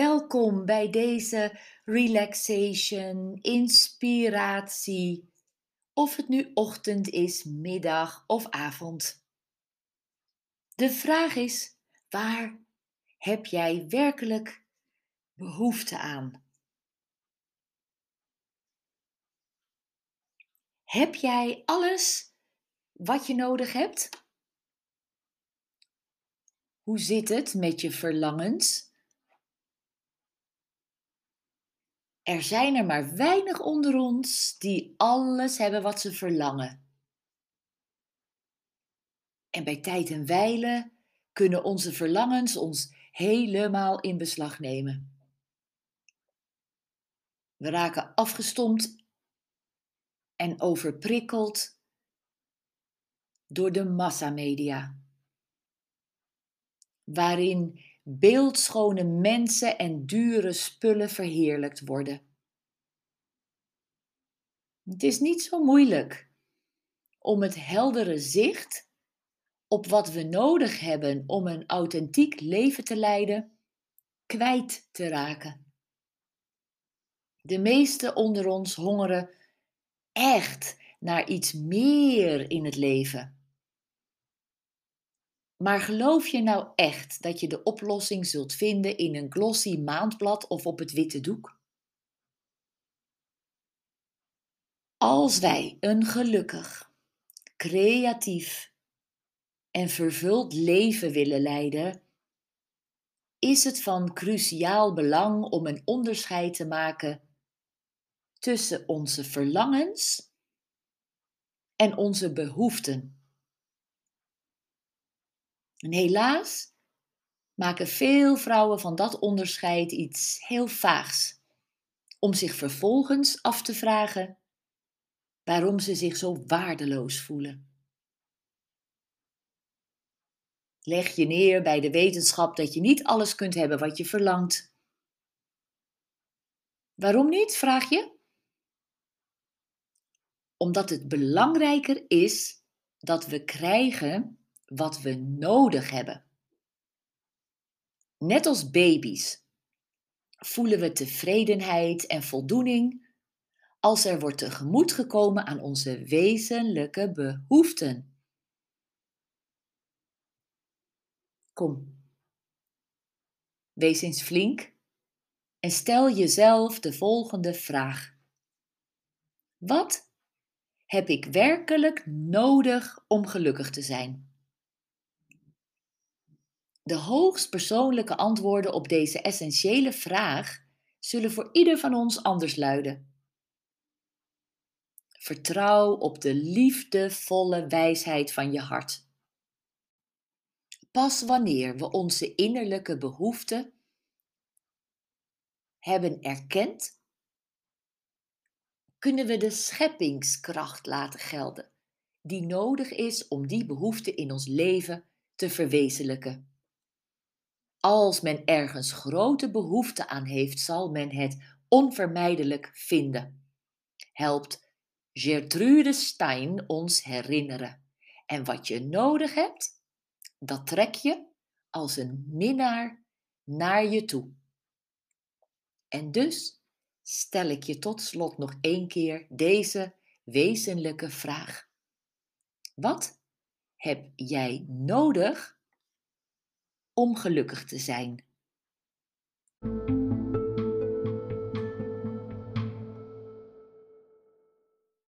Welkom bij deze relaxation, inspiratie, of het nu ochtend is, middag of avond. De vraag is: waar heb jij werkelijk behoefte aan? Heb jij alles wat je nodig hebt? Hoe zit het met je verlangens? Er zijn er maar weinig onder ons die alles hebben wat ze verlangen. En bij tijd en wijle kunnen onze verlangens ons helemaal in beslag nemen. We raken afgestompt en overprikkeld door de massamedia, waarin beeldschone mensen en dure spullen verheerlijkt worden. Het is niet zo moeilijk om het heldere zicht op wat we nodig hebben om een authentiek leven te leiden kwijt te raken. De meesten onder ons hongeren echt naar iets meer in het leven. Maar geloof je nou echt dat je de oplossing zult vinden in een glossy maandblad of op het witte doek? Als wij een gelukkig, creatief en vervuld leven willen leiden, is het van cruciaal belang om een onderscheid te maken tussen onze verlangens en onze behoeften. En helaas maken veel vrouwen van dat onderscheid iets heel vaags, om zich vervolgens af te vragen waarom ze zich zo waardeloos voelen. Leg je neer bij de wetenschap dat je niet alles kunt hebben wat je verlangt. Waarom niet, vraag je? Omdat het belangrijker is dat we krijgen wat we nodig hebben. Net als baby's voelen we tevredenheid en voldoening als er wordt tegemoet gekomen aan onze wezenlijke behoeften. Kom, wees eens flink en stel jezelf de volgende vraag. Wat heb ik werkelijk nodig om gelukkig te zijn? De hoogst persoonlijke antwoorden op deze essentiële vraag zullen voor ieder van ons anders luiden. Vertrouw op de liefdevolle wijsheid van je hart. Pas wanneer we onze innerlijke behoeften hebben erkend, kunnen we de scheppingskracht laten gelden, die nodig is om die behoefte in ons leven te verwezenlijken. Als men ergens grote behoefte aan heeft, zal men het onvermijdelijk vinden. Helpt Gertrude Stein ons herinneren. En wat je nodig hebt, dat trek je als een minnaar naar je toe. En dus stel ik je tot slot nog één keer deze wezenlijke vraag. Wat heb jij nodig om gelukkig te zijn.